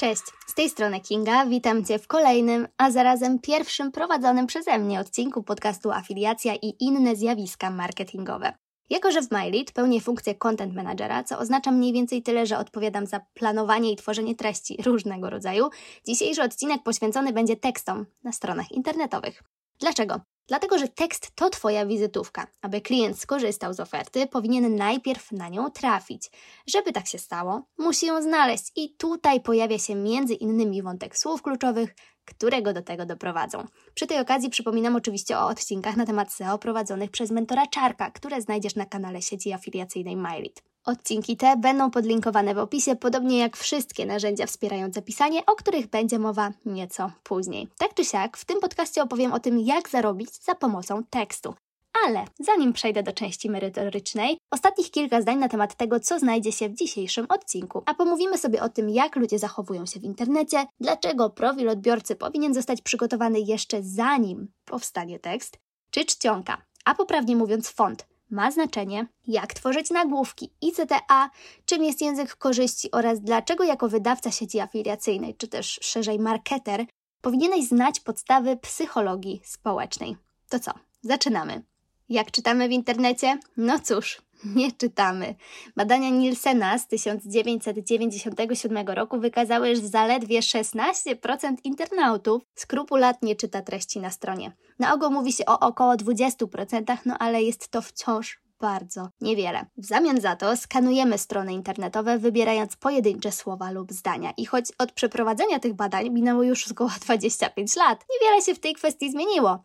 Cześć, z tej strony Kinga, witam Cię w kolejnym, a zarazem pierwszym prowadzonym przeze mnie odcinku podcastu Afiliacja i inne zjawiska marketingowe. Jako, że w MyLead pełnię funkcję content managera, co oznacza mniej więcej tyle, że odpowiadam za planowanie i tworzenie treści różnego rodzaju, dzisiejszy odcinek poświęcony będzie tekstom na stronach internetowych. Dlaczego? Dlatego, że tekst to Twoja wizytówka. Aby klient skorzystał z oferty, powinien najpierw na nią trafić. Żeby tak się stało, musi ją znaleźć i tutaj pojawia się między innymi wątek słów kluczowych, które go do tego doprowadzą. Przy tej okazji przypominam oczywiście o odcinkach na temat SEO prowadzonych przez mentora Czarka, które znajdziesz na kanale sieci afiliacyjnej MyLead. Odcinki te będą podlinkowane w opisie, podobnie jak wszystkie narzędzia wspierające pisanie, o których będzie mowa nieco później. Tak czy siak, w tym podcaście opowiem o tym, jak zarobić za pomocą tekstu. Ale zanim przejdę do części merytorycznej, ostatnich kilka zdań na temat tego, co znajdzie się w dzisiejszym odcinku. A pomówimy sobie o tym, jak ludzie zachowują się w internecie, dlaczego profil odbiorcy powinien zostać przygotowany jeszcze zanim powstanie tekst, czy czcionka, a poprawnie mówiąc font, ma znaczenie, jak tworzyć nagłówki ICTA, czym jest język korzyści oraz dlaczego jako wydawca sieci afiliacyjnej, czy też szerzej marketer, powinieneś znać podstawy psychologii społecznej. To co? Zaczynamy. Jak czytamy w internecie? No cóż, nie czytamy. Badania Nielsena z 1997 roku wykazały, że zaledwie 16% internautów skrupulatnie czyta treści na stronie. Na ogół mówi się o około 20%, no ale jest to wciąż bardzo niewiele. W zamian za to skanujemy strony internetowe, wybierając pojedyncze słowa lub zdania. I choć od przeprowadzenia tych badań minęło już około 25 lat, niewiele się w tej kwestii zmieniło.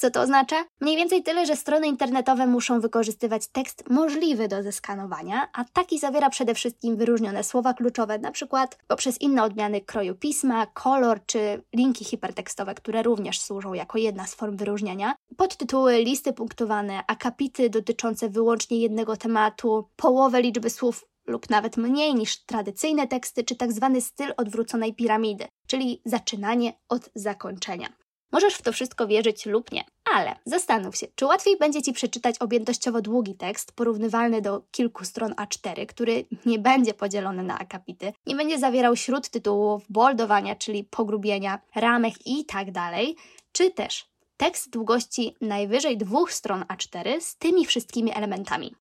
Co to oznacza? Mniej więcej tyle, że strony internetowe muszą wykorzystywać tekst możliwy do zeskanowania, a taki zawiera przede wszystkim wyróżnione słowa kluczowe, np. poprzez inne odmiany kroju pisma, kolor czy linki hipertekstowe, które również służą jako jedna z form wyróżniania, podtytuły, listy punktowane, akapity dotyczące wyłącznie jednego tematu, połowę liczby słów lub nawet mniej niż tradycyjne teksty, czy tak zwany styl odwróconej piramidy, czyli zaczynanie od zakończenia. Możesz w to wszystko wierzyć lub nie, ale zastanów się, czy łatwiej będzie Ci przeczytać objętościowo długi tekst, porównywalny do kilku stron A4, który nie będzie podzielony na akapity, nie będzie zawierał śródtytułów, boldowania, czyli pogrubienia, ramek i tak dalej, czy też tekst długości najwyżej dwóch stron A4 z tymi wszystkimi elementami.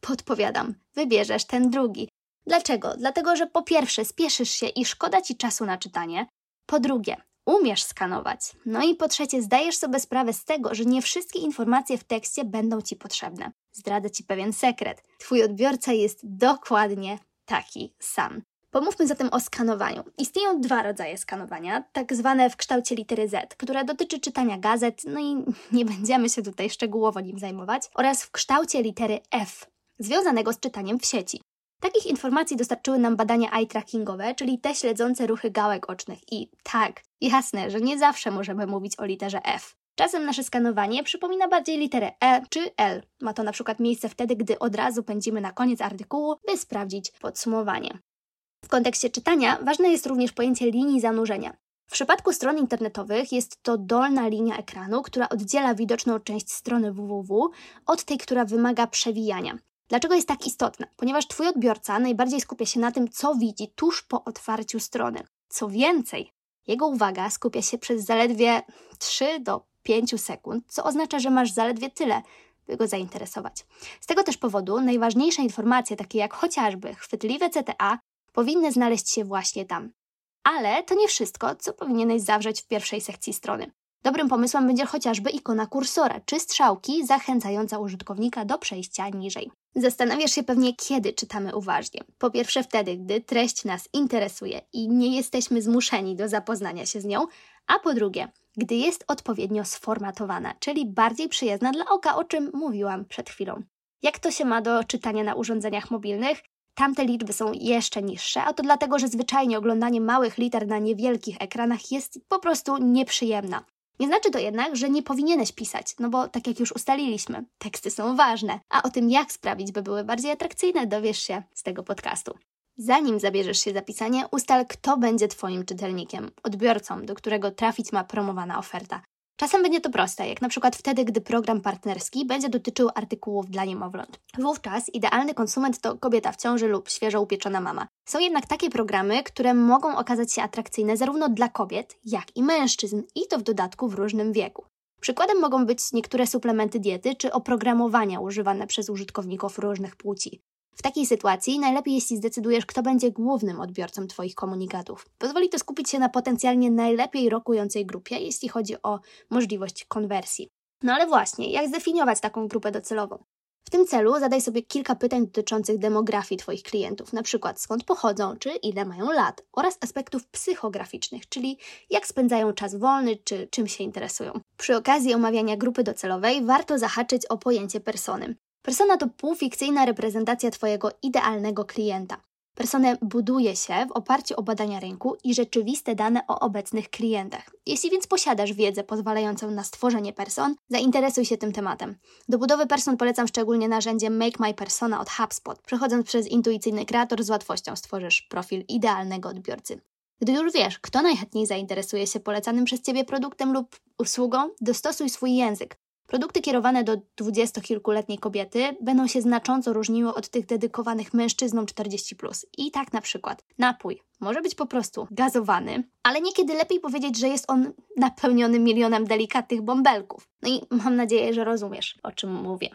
Podpowiadam, wybierzesz ten drugi. Dlaczego? Dlatego, że po pierwsze spieszysz się i szkoda Ci czasu na czytanie, po drugie, umiesz skanować. No i po trzecie, zdajesz sobie sprawę z tego, że nie wszystkie informacje w tekście będą Ci potrzebne. Zdradzę Ci pewien sekret. Twój odbiorca jest dokładnie taki sam. Pomówmy zatem o skanowaniu. Istnieją dwa rodzaje skanowania, tak zwane w kształcie litery Z, które dotyczy czytania gazet, no i nie będziemy się tutaj szczegółowo nim zajmować, oraz w kształcie litery F, związanego z czytaniem w sieci. Takich informacji dostarczyły nam badania eye trackingowe, czyli te śledzące ruchy gałek ocznych. I tak, jasne, że nie zawsze możemy mówić o literze F. Czasem nasze skanowanie przypomina bardziej literę E czy L. Ma to na przykład miejsce wtedy, gdy od razu pędzimy na koniec artykułu, by sprawdzić podsumowanie. W kontekście czytania ważne jest również pojęcie linii zanurzenia. W przypadku stron internetowych jest to dolna linia ekranu, która oddziela widoczną część strony www od tej, która wymaga przewijania. Dlaczego jest tak istotna? Ponieważ Twój odbiorca najbardziej skupia się na tym, co widzi tuż po otwarciu strony. Co więcej, jego uwaga skupia się przez zaledwie 3 do 5 sekund, co oznacza, że masz zaledwie tyle, by go zainteresować. Z tego też powodu najważniejsze informacje, takie jak chociażby chwytliwe CTA, powinny znaleźć się właśnie tam. Ale to nie wszystko, co powinieneś zawrzeć w pierwszej sekcji strony. Dobrym pomysłem będzie chociażby ikona kursora czy strzałki zachęcająca użytkownika do przejścia niżej. Zastanawiasz się pewnie, kiedy czytamy uważnie. Po pierwsze, wtedy, gdy treść nas interesuje i nie jesteśmy zmuszeni do zapoznania się z nią, a po drugie, gdy jest odpowiednio sformatowana, czyli bardziej przyjazna dla oka, o czym mówiłam przed chwilą. Jak to się ma do czytania na urządzeniach mobilnych? Tamte liczby są jeszcze niższe, a to dlatego, że zwyczajnie oglądanie małych liter na niewielkich ekranach jest po prostu nieprzyjemna. Nie znaczy to jednak, że nie powinieneś pisać, no bo tak jak już ustaliliśmy, teksty są ważne, a o tym jak sprawić, by były bardziej atrakcyjne, dowiesz się z tego podcastu. Zanim zabierzesz się za pisanie, ustal, kto będzie Twoim czytelnikiem, odbiorcą, do którego trafić ma promowana oferta. Czasem będzie to proste, jak na przykład wtedy, gdy program partnerski będzie dotyczył artykułów dla niemowląt. Wówczas idealny konsument to kobieta w ciąży lub świeżo upieczona mama. Są jednak takie programy, które mogą okazać się atrakcyjne zarówno dla kobiet, jak i mężczyzn i to w dodatku w różnym wieku. Przykładem mogą być niektóre suplementy diety czy oprogramowania używane przez użytkowników różnych płci. W takiej sytuacji najlepiej, jeśli zdecydujesz, kto będzie głównym odbiorcą Twoich komunikatów. Pozwoli to skupić się na potencjalnie najlepiej rokującej grupie, jeśli chodzi o możliwość konwersji. No ale właśnie, jak zdefiniować taką grupę docelową? W tym celu zadaj sobie kilka pytań dotyczących demografii Twoich klientów, przykład skąd pochodzą, czy ile mają lat, oraz aspektów psychograficznych, czyli jak spędzają czas wolny, czy czym się interesują. Przy okazji omawiania grupy docelowej warto zahaczyć o pojęcie persony. Persona to półfikcyjna reprezentacja Twojego idealnego klienta. Personę buduje się w oparciu o badania rynku i rzeczywiste dane o obecnych klientach. Jeśli więc posiadasz wiedzę pozwalającą na stworzenie person, zainteresuj się tym tematem. Do budowy person polecam szczególnie narzędzie Make My Persona od HubSpot. Przechodząc przez intuicyjny kreator z łatwością stworzysz profil idealnego odbiorcy. Gdy już wiesz, kto najchętniej zainteresuje się polecanym przez Ciebie produktem lub usługą, dostosuj swój język. Produkty kierowane do dwudziestokilkuletniej kobiety będą się znacząco różniły od tych dedykowanych mężczyznom 40+. I tak na przykład napój może być po prostu gazowany, ale niekiedy lepiej powiedzieć, że jest on napełniony milionem delikatnych bąbelków. No i mam nadzieję, że rozumiesz, o czym mówię.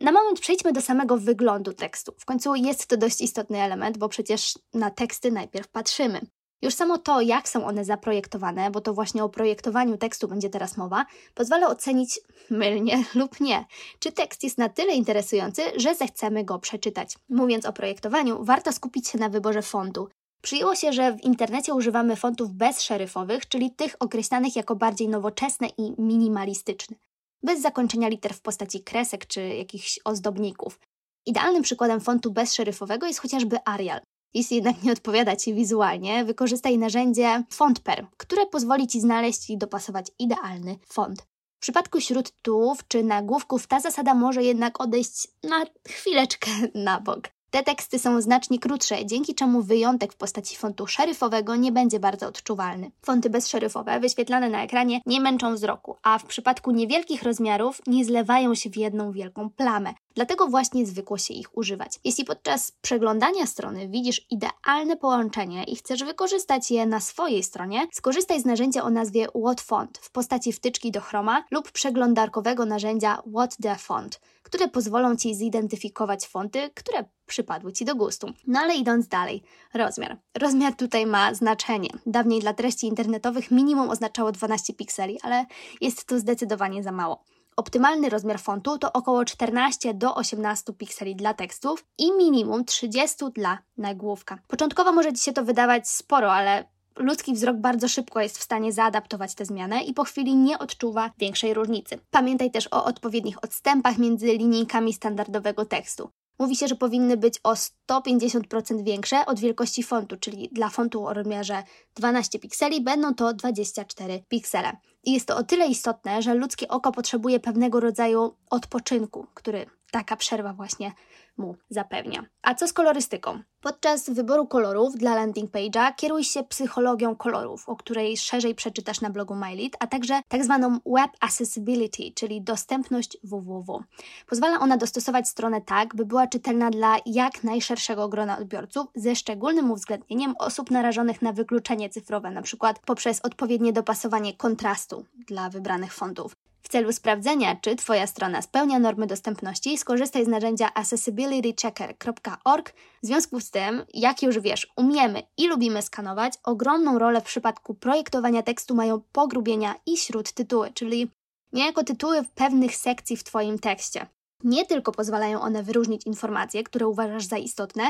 Na moment przejdźmy do samego wyglądu tekstu. W końcu jest to dość istotny element, bo przecież na teksty najpierw patrzymy. Już samo to, jak są one zaprojektowane, bo to właśnie o projektowaniu tekstu będzie teraz mowa, pozwala ocenić mylnie lub nie, czy tekst jest na tyle interesujący, że zechcemy go przeczytać. Mówiąc o projektowaniu, warto skupić się na wyborze fontu. Przyjęło się, że w internecie używamy fontów bezszeryfowych, czyli tych określanych jako bardziej nowoczesne i minimalistyczne, bez zakończenia liter w postaci kresek czy jakichś ozdobników. Idealnym przykładem fontu bezszeryfowego jest chociażby Arial. Jeśli jednak nie odpowiada Ci wizualnie, wykorzystaj narzędzie FontPer, które pozwoli Ci znaleźć i dopasować idealny font. W przypadku śródtłów czy nagłówków ta zasada może jednak odejść na chwileczkę na bok. Te teksty są znacznie krótsze, dzięki czemu wyjątek w postaci fontu szeryfowego nie będzie bardzo odczuwalny. Fonty bezszeryfowe, wyświetlane na ekranie, nie męczą wzroku, a w przypadku niewielkich rozmiarów nie zlewają się w jedną wielką plamę. Dlatego właśnie zwykło się ich używać. Jeśli podczas przeglądania strony widzisz idealne połączenie i chcesz wykorzystać je na swojej stronie, skorzystaj z narzędzia o nazwie What Font w postaci wtyczki do Chroma lub przeglądarkowego narzędzia What the Font, które pozwolą Ci zidentyfikować fonty, które przypadły Ci do gustu. No ale idąc dalej, rozmiar. Rozmiar tutaj ma znaczenie. Dawniej dla treści internetowych minimum oznaczało 12 pikseli, ale jest to zdecydowanie za mało. Optymalny rozmiar fontu to około 14 do 18 pikseli dla tekstów i minimum 30 dla nagłówka. Początkowo może Ci się to wydawać sporo, ale ludzki wzrok bardzo szybko jest w stanie zaadaptować tę zmianę i po chwili nie odczuwa większej różnicy. Pamiętaj też o odpowiednich odstępach między linijkami standardowego tekstu. Mówi się, że powinny być o 150% większe od wielkości fontu, czyli dla fontu o rozmiarze 12 pikseli będą to 24 piksele. I jest to o tyle istotne, że ludzkie oko potrzebuje pewnego rodzaju odpoczynku, który taka przerwa właśnie mu zapewnia. A co z kolorystyką? Podczas wyboru kolorów dla landing page'a kieruj się psychologią kolorów, o której szerzej przeczytasz na blogu MyLead, a także tak zwaną Web Accessibility, czyli dostępność www. Pozwala ona dostosować stronę tak, by była czytelna dla jak najszerszego grona odbiorców, ze szczególnym uwzględnieniem osób narażonych na wykluczenie cyfrowe, np. poprzez odpowiednie dopasowanie kontrastu dla wybranych fontów. W celu sprawdzenia, czy Twoja strona spełnia normy dostępności, skorzystaj z narzędzia accessibilitychecker.org. W związku z tym, jak już wiesz, umiemy i lubimy skanować, ogromną rolę w przypadku projektowania tekstu mają pogrubienia i śródtytuły, czyli niejako tytuły pewnych sekcji w Twoim tekście. Nie tylko pozwalają one wyróżnić informacje, które uważasz za istotne,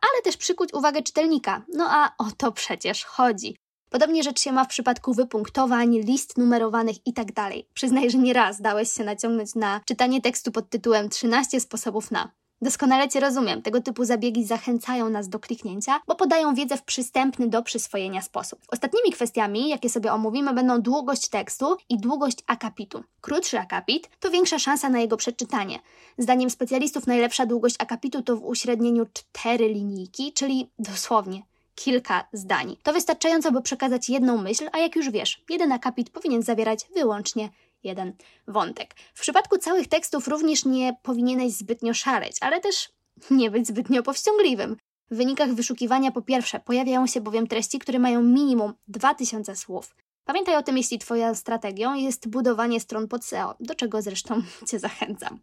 ale też przykuć uwagę czytelnika. No a o to przecież chodzi. Podobnie rzecz się ma w przypadku wypunktowań, list numerowanych itd. Tak Przyznaj, że nie raz dałeś się naciągnąć na czytanie tekstu pod tytułem 13 sposobów na. Doskonale Cię rozumiem, tego typu zabiegi zachęcają nas do kliknięcia, bo podają wiedzę w przystępny do przyswojenia sposób. Ostatnimi kwestiami, jakie sobie omówimy, będą długość tekstu i długość akapitu. Krótszy akapit to większa szansa na jego przeczytanie. Zdaniem specjalistów najlepsza długość akapitu to w uśrednieniu 4 linijki, czyli dosłownie kilka zdań. To wystarczająco, by przekazać jedną myśl, a jak już wiesz, jeden akapit powinien zawierać wyłącznie jeden wątek. W przypadku całych tekstów również nie powinieneś zbytnio szaleć, ale też nie być zbytnio powściągliwym. W wynikach wyszukiwania po pierwsze pojawiają się bowiem treści, które mają minimum 2000 słów. Pamiętaj o tym, jeśli Twoją strategią jest budowanie stron pod SEO, do czego zresztą Cię zachęcam.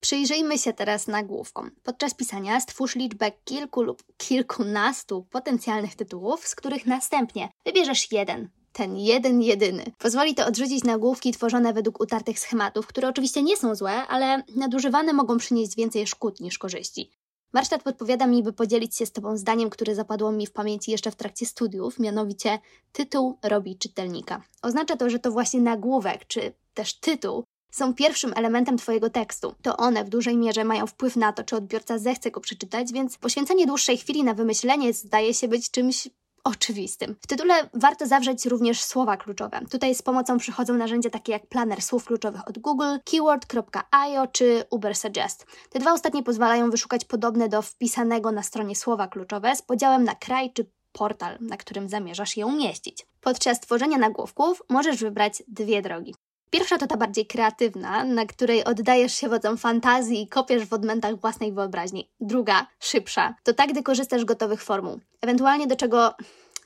Przyjrzyjmy się teraz nagłówkom. Podczas pisania stwórz liczbę kilku lub kilkunastu potencjalnych tytułów, z których następnie wybierzesz jeden, ten jeden jedyny. Pozwoli to odrzucić nagłówki tworzone według utartych schematów, które oczywiście nie są złe, ale nadużywane mogą przynieść więcej szkód niż korzyści. Warsztat podpowiada mi, by podzielić się z Tobą zdaniem, które zapadło mi w pamięci jeszcze w trakcie studiów, mianowicie tytuł robi czytelnika. Oznacza to, że to właśnie nagłówek, czy też tytuł są pierwszym elementem Twojego tekstu. To one w dużej mierze mają wpływ na to, czy odbiorca zechce go przeczytać, więc poświęcenie dłuższej chwili na wymyślenie zdaje się być czymś oczywistym. W tytule warto zawrzeć również słowa kluczowe. Tutaj z pomocą przychodzą narzędzia takie jak planer słów kluczowych od Google, keyword.io czy Ubersuggest. Te dwa ostatnie pozwalają wyszukać podobne do wpisanego na stronie słowa kluczowe z podziałem na kraj czy portal, na którym zamierzasz je umieścić. Podczas tworzenia nagłówków możesz wybrać dwie drogi. Pierwsza to ta bardziej kreatywna, na której oddajesz się wodzom fantazji i kopiesz w odmętach własnej wyobraźni. Druga, szybsza, to tak, gdy korzystasz z gotowych formuł. Ewentualnie do czego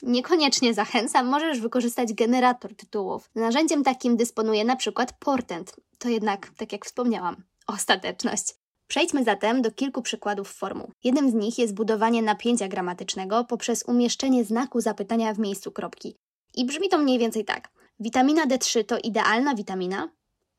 niekoniecznie zachęcam, możesz wykorzystać generator tytułów. Narzędziem takim dysponuje na przykład Portent. To jednak, tak jak wspomniałam, ostateczność. Przejdźmy zatem do kilku przykładów formuł. Jednym z nich jest budowanie napięcia gramatycznego poprzez umieszczenie znaku zapytania w miejscu kropki. I brzmi to mniej więcej tak. Witamina D3 to idealna witamina?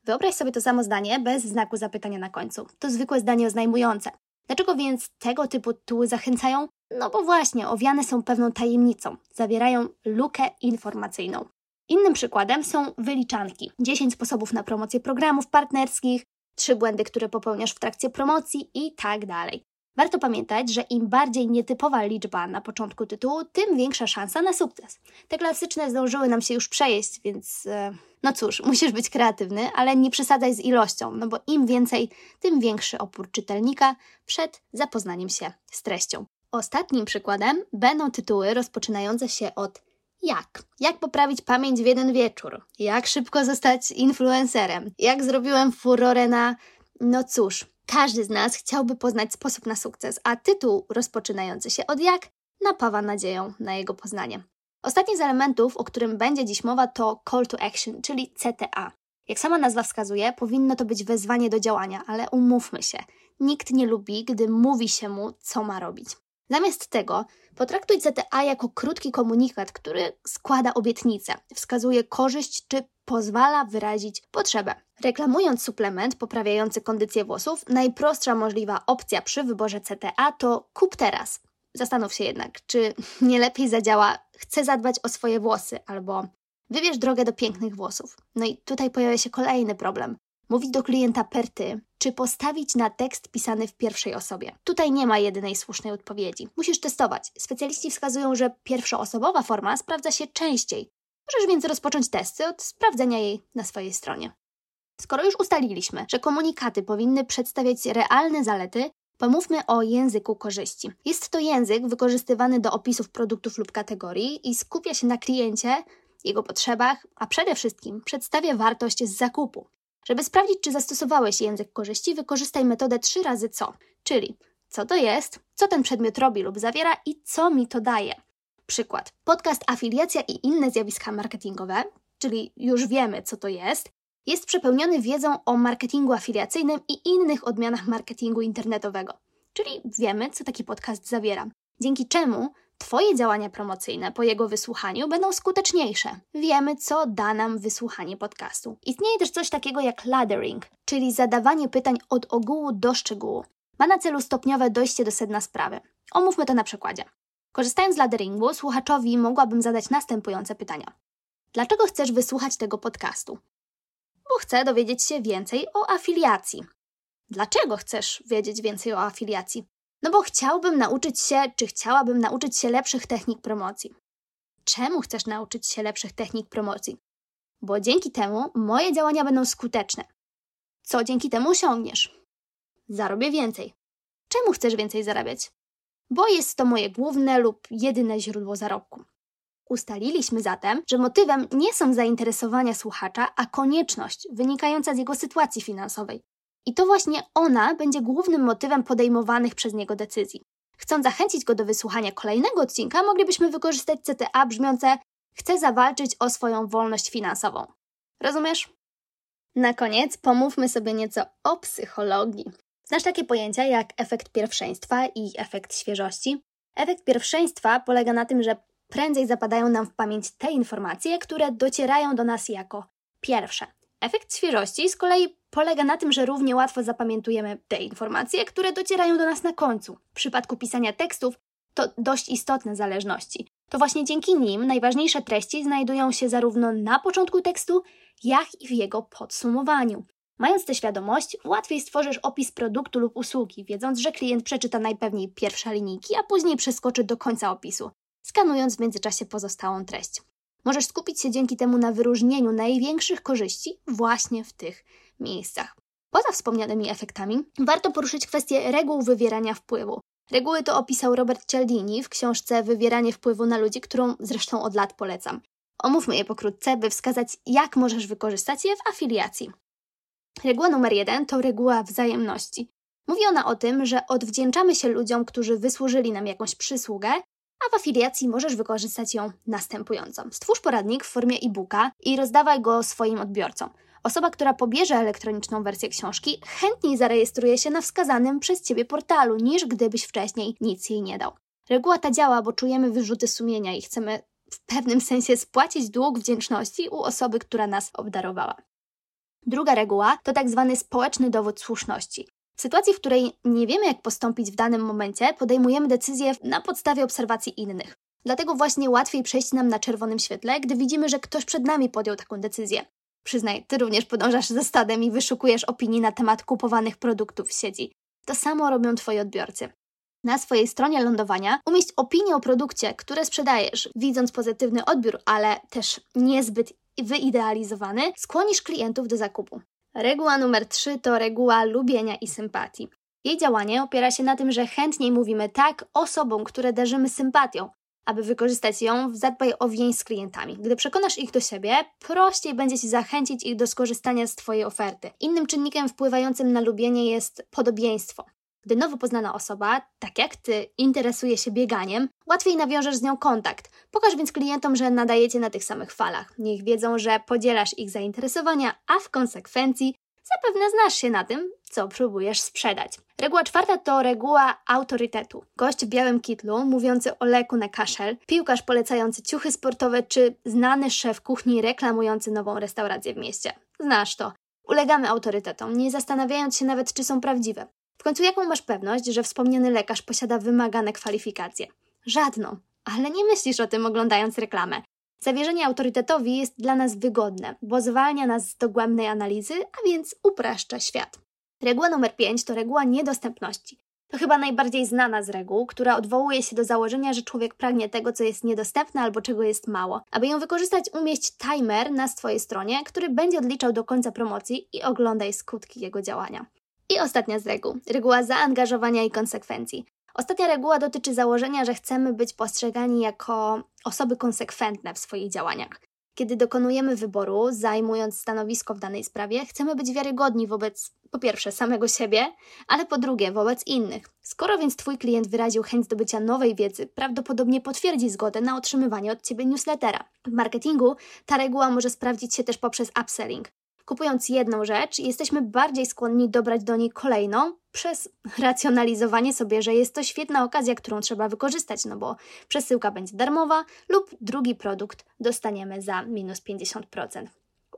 Wyobraź sobie to samo zdanie bez znaku zapytania na końcu. To zwykłe zdanie oznajmujące. Dlaczego więc tego typu tytuły zachęcają? No bo właśnie, owiane są pewną tajemnicą, zawierają lukę informacyjną. Innym przykładem są wyliczanki. 10 sposobów na promocję programów partnerskich, 3 błędy, które popełniasz w trakcie promocji i tak dalej. Warto pamiętać, że im bardziej nietypowa liczba na początku tytułu, tym większa szansa na sukces. Te klasyczne zdążyły nam się już przejeść, więc e, no cóż, musisz być kreatywny, ale nie przesadzaj z ilością, no bo im więcej, tym większy opór czytelnika przed zapoznaniem się z treścią. Ostatnim przykładem będą tytuły rozpoczynające się od jak? Jak poprawić pamięć w jeden wieczór? Jak szybko zostać influencerem? Jak zrobiłem furorę na. No cóż, każdy z nas chciałby poznać sposób na sukces, a tytuł rozpoczynający się od jak napawa nadzieją na jego poznanie. Ostatni z elementów, o którym będzie dziś mowa, to Call to Action, czyli CTA. Jak sama nazwa wskazuje, powinno to być wezwanie do działania, ale umówmy się, nikt nie lubi, gdy mówi się mu, co ma robić. Zamiast tego potraktuj CTA jako krótki komunikat, który składa obietnicę, wskazuje korzyść czy pozwala wyrazić potrzebę. Reklamując suplement poprawiający kondycję włosów, najprostsza możliwa opcja przy wyborze CTA to kup teraz. Zastanów się jednak, czy nie lepiej zadziała chcę zadbać o swoje włosy albo wybierz drogę do pięknych włosów. No i tutaj pojawia się kolejny problem. Mówić do klienta per ty, czy postawić na tekst pisany w pierwszej osobie. Tutaj nie ma jedynej słusznej odpowiedzi. Musisz testować. Specjaliści wskazują, że pierwszoosobowa forma sprawdza się częściej. Możesz więc rozpocząć testy od sprawdzenia jej na swojej stronie. Skoro już ustaliliśmy, że komunikaty powinny przedstawiać realne zalety, pomówmy o języku korzyści. Jest to język wykorzystywany do opisów produktów lub kategorii i skupia się na kliencie, jego potrzebach, a przede wszystkim przedstawia wartość z zakupu. Żeby sprawdzić, czy zastosowałeś język korzyści, wykorzystaj metodę 3 razy co, czyli co to jest, co ten przedmiot robi lub zawiera i co mi to daje. Przykład. Podcast Afiliacja i inne zjawiska marketingowe, czyli już wiemy, co to jest, jest przepełniony wiedzą o marketingu afiliacyjnym i innych odmianach marketingu internetowego, czyli wiemy, co taki podcast zawiera. Dzięki czemu Twoje działania promocyjne po jego wysłuchaniu będą skuteczniejsze. Wiemy, co da nam wysłuchanie podcastu. Istnieje też coś takiego jak laddering, czyli zadawanie pytań od ogółu do szczegółu. Ma na celu stopniowe dojście do sedna sprawy. Omówmy to na przykładzie. Korzystając z ladderingu, słuchaczowi mogłabym zadać następujące pytania. Dlaczego chcesz wysłuchać tego podcastu? Bo chcę dowiedzieć się więcej o afiliacji. Dlaczego chcesz wiedzieć więcej o afiliacji? No bo chciałbym nauczyć się, czy chciałabym nauczyć się lepszych technik promocji. Czemu chcesz nauczyć się lepszych technik promocji? Bo dzięki temu moje działania będą skuteczne. Co dzięki temu osiągniesz? Zarobię więcej. Czemu chcesz więcej zarabiać? Bo jest to moje główne lub jedyne źródło zarobku. Ustaliliśmy zatem, że motywem nie są zainteresowania słuchacza, a konieczność wynikająca z jego sytuacji finansowej. I to właśnie ona będzie głównym motywem podejmowanych przez niego decyzji. Chcąc zachęcić go do wysłuchania kolejnego odcinka, moglibyśmy wykorzystać CTA brzmiące Chcę zawalczyć o swoją wolność finansową. Rozumiesz? Na koniec pomówmy sobie nieco o psychologii. Znasz takie pojęcia jak efekt pierwszeństwa i efekt świeżości? Efekt pierwszeństwa polega na tym, że prędzej zapadają nam w pamięć te informacje, które docierają do nas jako pierwsze. Efekt świeżości z kolei polega na tym, że równie łatwo zapamiętujemy te informacje, które docierają do nas na końcu. W przypadku pisania tekstów to dość istotne zależności. To właśnie dzięki nim najważniejsze treści znajdują się zarówno na początku tekstu, jak i w jego podsumowaniu. Mając tę świadomość, łatwiej stworzysz opis produktu lub usługi, wiedząc, że klient przeczyta najpewniej pierwsze linijki, a później przeskoczy do końca opisu, skanując w międzyczasie pozostałą treść. Możesz skupić się dzięki temu na wyróżnieniu największych korzyści właśnie w tych miejscach. Poza wspomnianymi efektami, warto poruszyć kwestię reguł wywierania wpływu. Reguły to opisał Robert Cialdini w książce Wywieranie wpływu na ludzi, którą zresztą od lat polecam. Omówmy je pokrótce, by wskazać, jak możesz wykorzystać je w afiliacji. Reguła numer jeden to reguła wzajemności. Mówi ona o tym, że odwdzięczamy się ludziom, którzy wysłużyli nam jakąś przysługę, a w afiliacji możesz wykorzystać ją następująco. Stwórz poradnik w formie e-booka i rozdawaj go swoim odbiorcom. Osoba, która pobierze elektroniczną wersję książki, chętniej zarejestruje się na wskazanym przez Ciebie portalu, niż gdybyś wcześniej nic jej nie dał. Reguła ta działa, bo czujemy wyrzuty sumienia i chcemy w pewnym sensie spłacić dług wdzięczności u osoby, która nas obdarowała. Druga reguła to tak zwany społeczny dowód słuszności. W sytuacji, w której nie wiemy, jak postąpić w danym momencie, podejmujemy decyzję na podstawie obserwacji innych. Dlatego właśnie łatwiej przejść nam na czerwonym świetle, gdy widzimy, że ktoś przed nami podjął taką decyzję. Przyznaj, ty również podążasz za stadem i wyszukujesz opinii na temat kupowanych produktów w sieci. To samo robią twoi odbiorcy. Na swojej stronie lądowania umieść opinię o produkcie, które sprzedajesz, widząc pozytywny odbiór, ale też niezbyt wyidealizowany, skłonisz klientów do zakupu. Reguła numer 3 to reguła lubienia i sympatii. Jej działanie opiera się na tym, że chętniej mówimy tak osobom, które darzymy sympatią, aby wykorzystać ją w zadbaj o więź z klientami. Gdy przekonasz ich do siebie, prościej będzie Ci zachęcić ich do skorzystania z Twojej oferty. Innym czynnikiem wpływającym na lubienie jest podobieństwo. Gdy nowo poznana osoba, tak jak Ty, interesuje się bieganiem, łatwiej nawiążesz z nią kontakt. Pokaż więc klientom, że nadajecie na tych samych falach. Niech wiedzą, że podzielasz ich zainteresowania, a w konsekwencji zapewne znasz się na tym, co próbujesz sprzedać. Reguła czwarta to reguła autorytetu. Gość w białym kitlu, mówiący o leku na kaszel, piłkarz polecający ciuchy sportowe, czy znany szef kuchni reklamujący nową restaurację w mieście. Znasz to. Ulegamy autorytetom, nie zastanawiając się nawet, czy są prawdziwe. W końcu jaką masz pewność, że wspomniany lekarz posiada wymagane kwalifikacje? Żadną. Ale nie myślisz o tym oglądając reklamę. Zawierzenie autorytetowi jest dla nas wygodne, bo zwalnia nas z dogłębnej analizy, a więc upraszcza świat. Reguła numer 5 to reguła niedostępności. To chyba najbardziej znana z reguł, która odwołuje się do założenia, że człowiek pragnie tego, co jest niedostępne albo czego jest mało. Aby ją wykorzystać, umieść timer na swojej stronie, który będzie odliczał do końca promocji i oglądaj skutki jego działania. I ostatnia z reguł, reguła zaangażowania i konsekwencji. Ostatnia reguła dotyczy założenia, że chcemy być postrzegani jako osoby konsekwentne w swoich działaniach. Kiedy dokonujemy wyboru, zajmując stanowisko w danej sprawie, chcemy być wiarygodni wobec po pierwsze samego siebie, ale po drugie wobec innych. Skoro więc Twój klient wyraził chęć zdobycia nowej wiedzy, prawdopodobnie potwierdzi zgodę na otrzymywanie od Ciebie newslettera. W marketingu ta reguła może sprawdzić się też poprzez upselling. Kupując jedną rzecz, jesteśmy bardziej skłonni dobrać do niej kolejną przez racjonalizowanie sobie, że jest to świetna okazja, którą trzeba wykorzystać, no bo przesyłka będzie darmowa lub drugi produkt dostaniemy za minus 50%.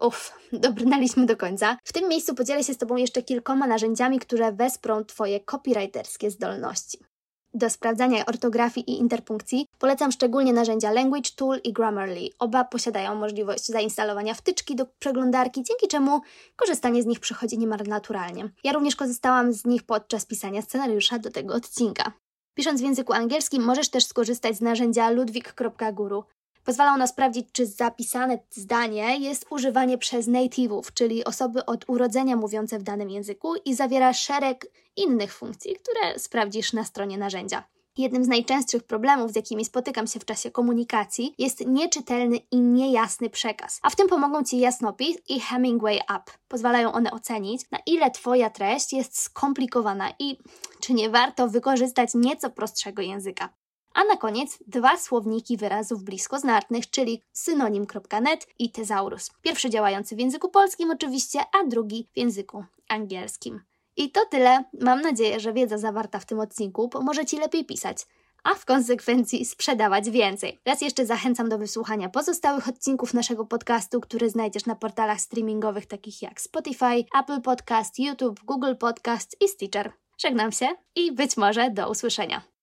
Uff, dobrnęliśmy do końca. W tym miejscu podzielę się z Tobą jeszcze kilkoma narzędziami, które wesprą Twoje copywriterskie zdolności. Do sprawdzania ortografii i interpunkcji polecam szczególnie narzędzia Language Tool i Grammarly. Oba posiadają możliwość zainstalowania wtyczki do przeglądarki, dzięki czemu korzystanie z nich przychodzi niemal naturalnie. Ja również korzystałam z nich podczas pisania scenariusza do tego odcinka. Pisząc w języku angielskim możesz też skorzystać z narzędzia ludwik.guru. Pozwala ono sprawdzić, czy zapisane zdanie jest używanie przez native'ów, czyli osoby od urodzenia mówiące w danym języku i zawiera szereg innych funkcji, które sprawdzisz na stronie narzędzia. Jednym z najczęstszych problemów, z jakimi spotykam się w czasie komunikacji, jest nieczytelny i niejasny przekaz. A w tym pomogą Ci jasnopis i Hemingway Up. Pozwalają one ocenić, na ile Twoja treść jest skomplikowana i czy nie warto wykorzystać nieco prostszego języka. A na koniec dwa słowniki wyrazów bliskoznatnych, czyli synonim.net i tezaurus. Pierwszy działający w języku polskim oczywiście, a drugi w języku angielskim. I to tyle. Mam nadzieję, że wiedza zawarta w tym odcinku pomoże Ci lepiej pisać, a w konsekwencji sprzedawać więcej. Raz jeszcze zachęcam do wysłuchania pozostałych odcinków naszego podcastu, który znajdziesz na portalach streamingowych takich jak Spotify, Apple Podcast, YouTube, Google Podcast i Stitcher. Żegnam się i być może do usłyszenia.